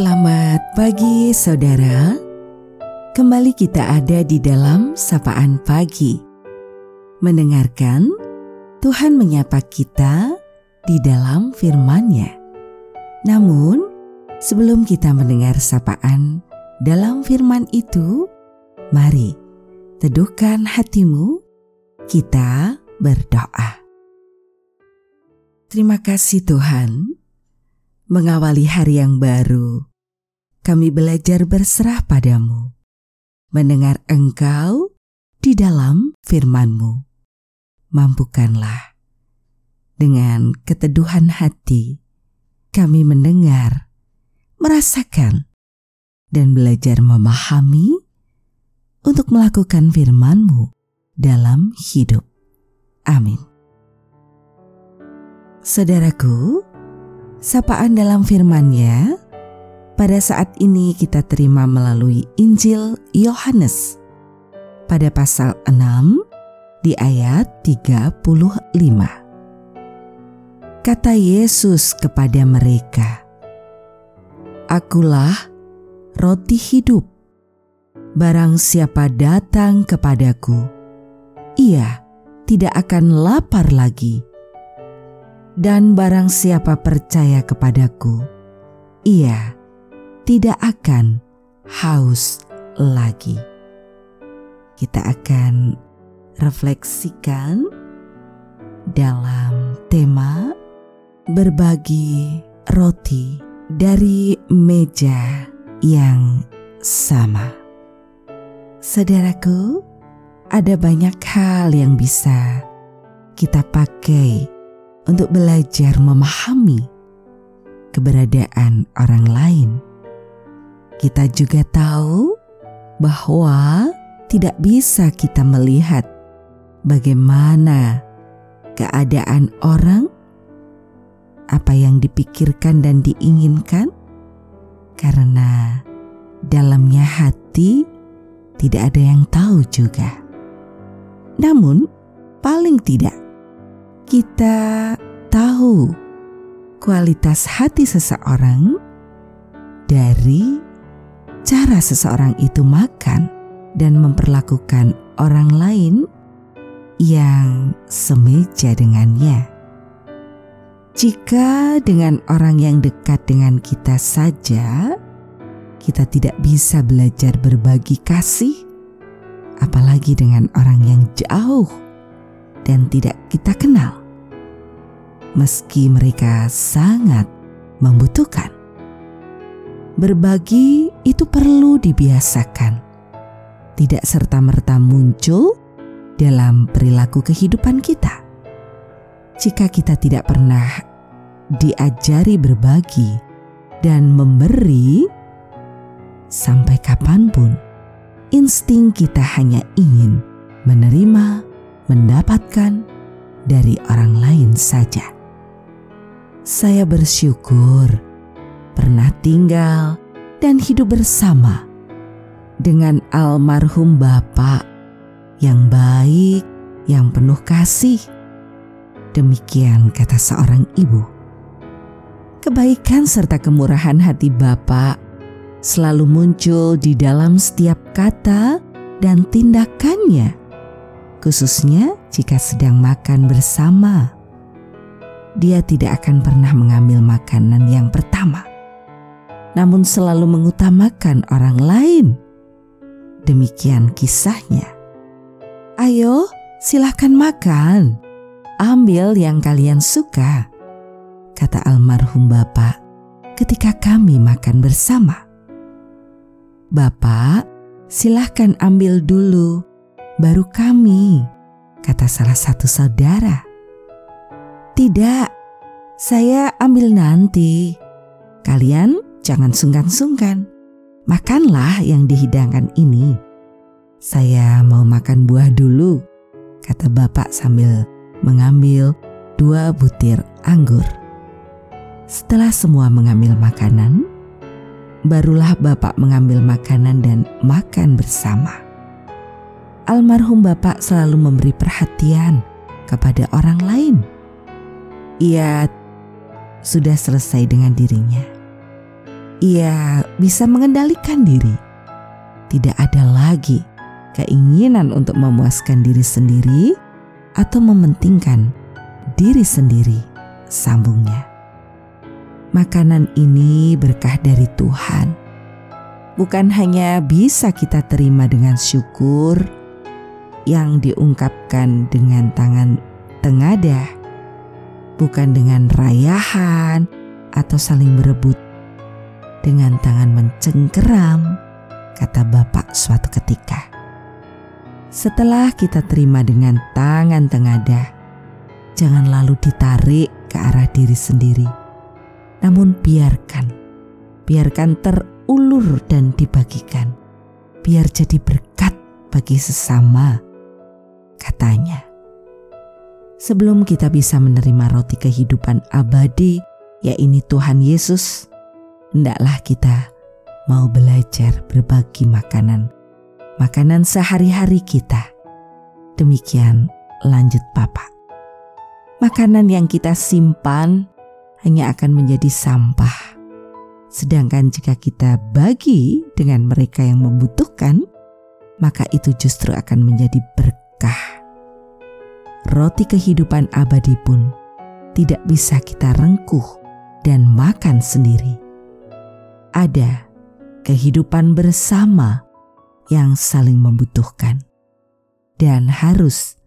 Selamat pagi saudara. Kembali kita ada di dalam sapaan pagi. Mendengarkan Tuhan menyapa kita di dalam firman-Nya. Namun, sebelum kita mendengar sapaan dalam firman itu, mari teduhkan hatimu, kita berdoa. Terima kasih Tuhan mengawali hari yang baru, kami belajar berserah padamu, mendengar engkau di dalam firman-Mu. Mampukanlah dengan keteduhan hati kami mendengar, merasakan, dan belajar memahami untuk melakukan firman-Mu dalam hidup. Amin. Saudaraku, Sapaan dalam firman-Nya pada saat ini kita terima melalui Injil Yohanes pada pasal 6 di ayat 35. Kata Yesus kepada mereka, Akulah roti hidup. Barang siapa datang kepadaku, ia tidak akan lapar lagi dan barang siapa percaya kepadaku, ia tidak akan haus lagi. Kita akan refleksikan dalam tema berbagi roti dari meja yang sama. Saudaraku, ada banyak hal yang bisa kita pakai untuk belajar memahami keberadaan orang lain. Kita juga tahu bahwa tidak bisa kita melihat bagaimana keadaan orang, apa yang dipikirkan dan diinginkan, karena dalamnya hati tidak ada yang tahu juga. Namun, paling tidak kita tahu kualitas hati seseorang dari cara seseorang itu makan dan memperlakukan orang lain yang semeja dengannya. Jika dengan orang yang dekat dengan kita saja, kita tidak bisa belajar berbagi kasih, apalagi dengan orang yang jauh dan tidak kita kenal meski mereka sangat membutuhkan. Berbagi itu perlu dibiasakan, tidak serta-merta muncul dalam perilaku kehidupan kita. Jika kita tidak pernah diajari berbagi dan memberi, sampai kapan pun insting kita hanya ingin menerima, mendapatkan dari orang lain saja saya bersyukur pernah tinggal dan hidup bersama dengan almarhum Bapak yang baik, yang penuh kasih. Demikian kata seorang ibu. Kebaikan serta kemurahan hati Bapak selalu muncul di dalam setiap kata dan tindakannya, khususnya jika sedang makan bersama dia tidak akan pernah mengambil makanan yang pertama, namun selalu mengutamakan orang lain. Demikian kisahnya. Ayo, silahkan makan. Ambil yang kalian suka, kata almarhum Bapak ketika kami makan bersama. Bapak, silahkan ambil dulu, baru kami, kata salah satu saudara. Tidak, saya ambil nanti. Kalian jangan sungkan-sungkan. Makanlah yang dihidangkan ini. Saya mau makan buah dulu, kata bapak sambil mengambil dua butir anggur. Setelah semua mengambil makanan, barulah bapak mengambil makanan dan makan bersama. Almarhum bapak selalu memberi perhatian kepada orang lain ia sudah selesai dengan dirinya. Ia bisa mengendalikan diri. Tidak ada lagi keinginan untuk memuaskan diri sendiri atau mementingkan diri sendiri, sambungnya. Makanan ini berkah dari Tuhan. Bukan hanya bisa kita terima dengan syukur yang diungkapkan dengan tangan tengadah, bukan dengan rayahan atau saling berebut dengan tangan mencengkeram, kata Bapak suatu ketika. Setelah kita terima dengan tangan tengadah, jangan lalu ditarik ke arah diri sendiri. Namun biarkan, biarkan terulur dan dibagikan. Biar jadi berkat bagi sesama, katanya. Sebelum kita bisa menerima roti kehidupan abadi, yaitu Tuhan Yesus, hendaklah kita mau belajar berbagi makanan, makanan sehari-hari kita. Demikian lanjut Bapak. Makanan yang kita simpan hanya akan menjadi sampah. Sedangkan jika kita bagi dengan mereka yang membutuhkan, maka itu justru akan menjadi berkah. Roti kehidupan abadi pun tidak bisa kita rengkuh dan makan sendiri. Ada kehidupan bersama yang saling membutuhkan, dan harus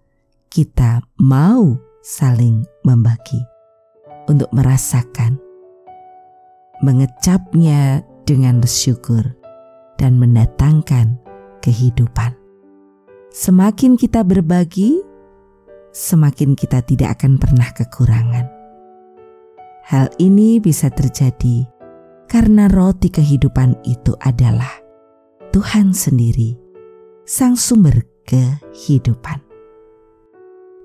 kita mau saling membagi untuk merasakan mengecapnya dengan bersyukur dan mendatangkan kehidupan. Semakin kita berbagi, semakin kita tidak akan pernah kekurangan Hal ini bisa terjadi karena roti kehidupan itu adalah Tuhan sendiri, Sang Sumber kehidupan.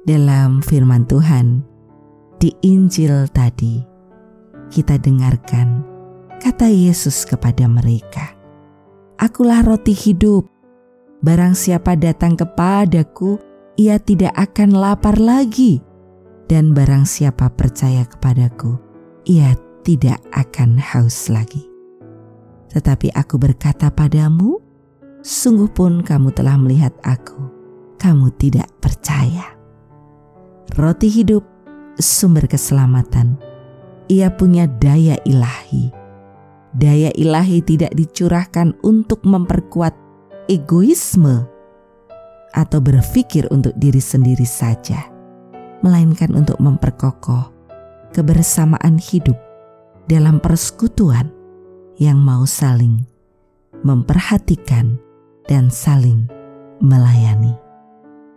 Dalam firman Tuhan di Injil tadi, kita dengarkan kata Yesus kepada mereka, "Akulah roti hidup. Barang siapa datang kepadaku, ia tidak akan lapar lagi, dan barang siapa percaya kepadaku, ia tidak akan haus lagi. Tetapi aku berkata padamu, sungguh pun kamu telah melihat aku, kamu tidak percaya. Roti hidup, sumber keselamatan, ia punya daya ilahi. Daya ilahi tidak dicurahkan untuk memperkuat egoisme atau berpikir untuk diri sendiri saja, melainkan untuk memperkokoh kebersamaan hidup dalam persekutuan yang mau saling memperhatikan dan saling melayani,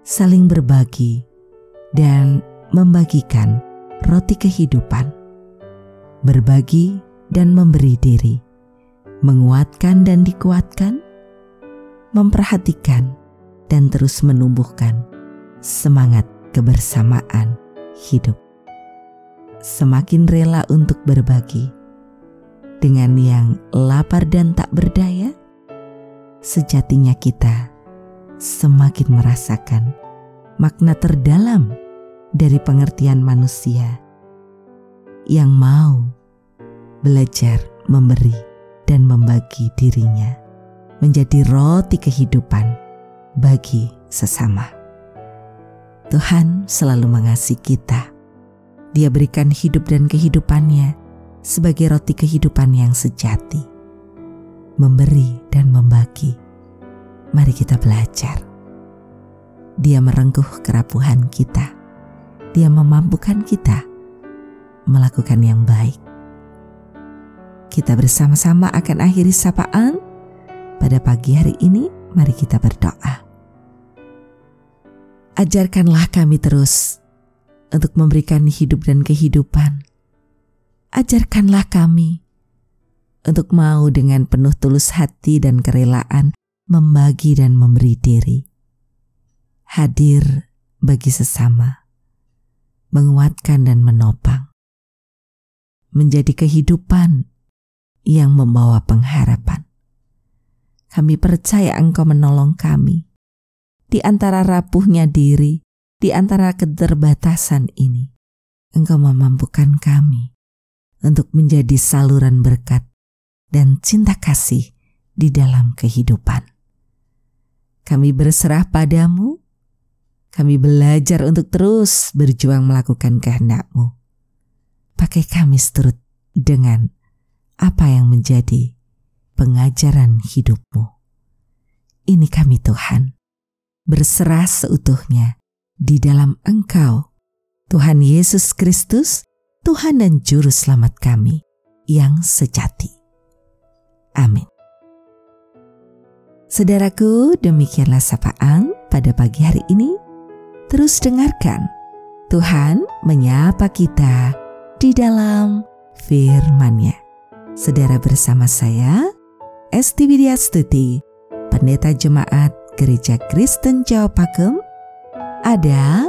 saling berbagi, dan membagikan roti kehidupan, berbagi dan memberi diri, menguatkan dan dikuatkan, memperhatikan dan terus menumbuhkan semangat kebersamaan hidup semakin rela untuk berbagi dengan yang lapar dan tak berdaya, sejatinya kita semakin merasakan makna terdalam dari pengertian manusia yang mau belajar memberi dan membagi dirinya menjadi roti kehidupan bagi sesama. Tuhan selalu mengasihi kita dia berikan hidup dan kehidupannya sebagai roti kehidupan yang sejati. Memberi dan membagi. Mari kita belajar. Dia merengkuh kerapuhan kita. Dia memampukan kita melakukan yang baik. Kita bersama-sama akan akhiri sapaan pada pagi hari ini. Mari kita berdoa. Ajarkanlah kami terus untuk memberikan hidup dan kehidupan. Ajarkanlah kami untuk mau dengan penuh tulus hati dan kerelaan membagi dan memberi diri. Hadir bagi sesama, menguatkan dan menopang. Menjadi kehidupan yang membawa pengharapan. Kami percaya Engkau menolong kami di antara rapuhnya diri di antara keterbatasan ini, Engkau memampukan kami untuk menjadi saluran berkat dan cinta kasih di dalam kehidupan. Kami berserah padamu, kami belajar untuk terus berjuang melakukan kehendak-Mu. Pakai kami seturut dengan apa yang menjadi pengajaran hidupmu. Ini kami Tuhan, berserah seutuhnya di dalam Engkau, Tuhan Yesus Kristus, Tuhan dan Juru Selamat kami yang sejati. Amin. Saudaraku, demikianlah sapaan pada pagi hari ini. Terus dengarkan, Tuhan menyapa kita di dalam firman-Nya. Saudara bersama saya, Esti Widya Stuti, Pendeta Jemaat Gereja Kristen Jawa Pakem, ada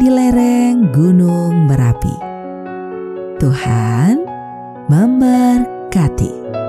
di lereng Gunung Merapi. Tuhan memberkati.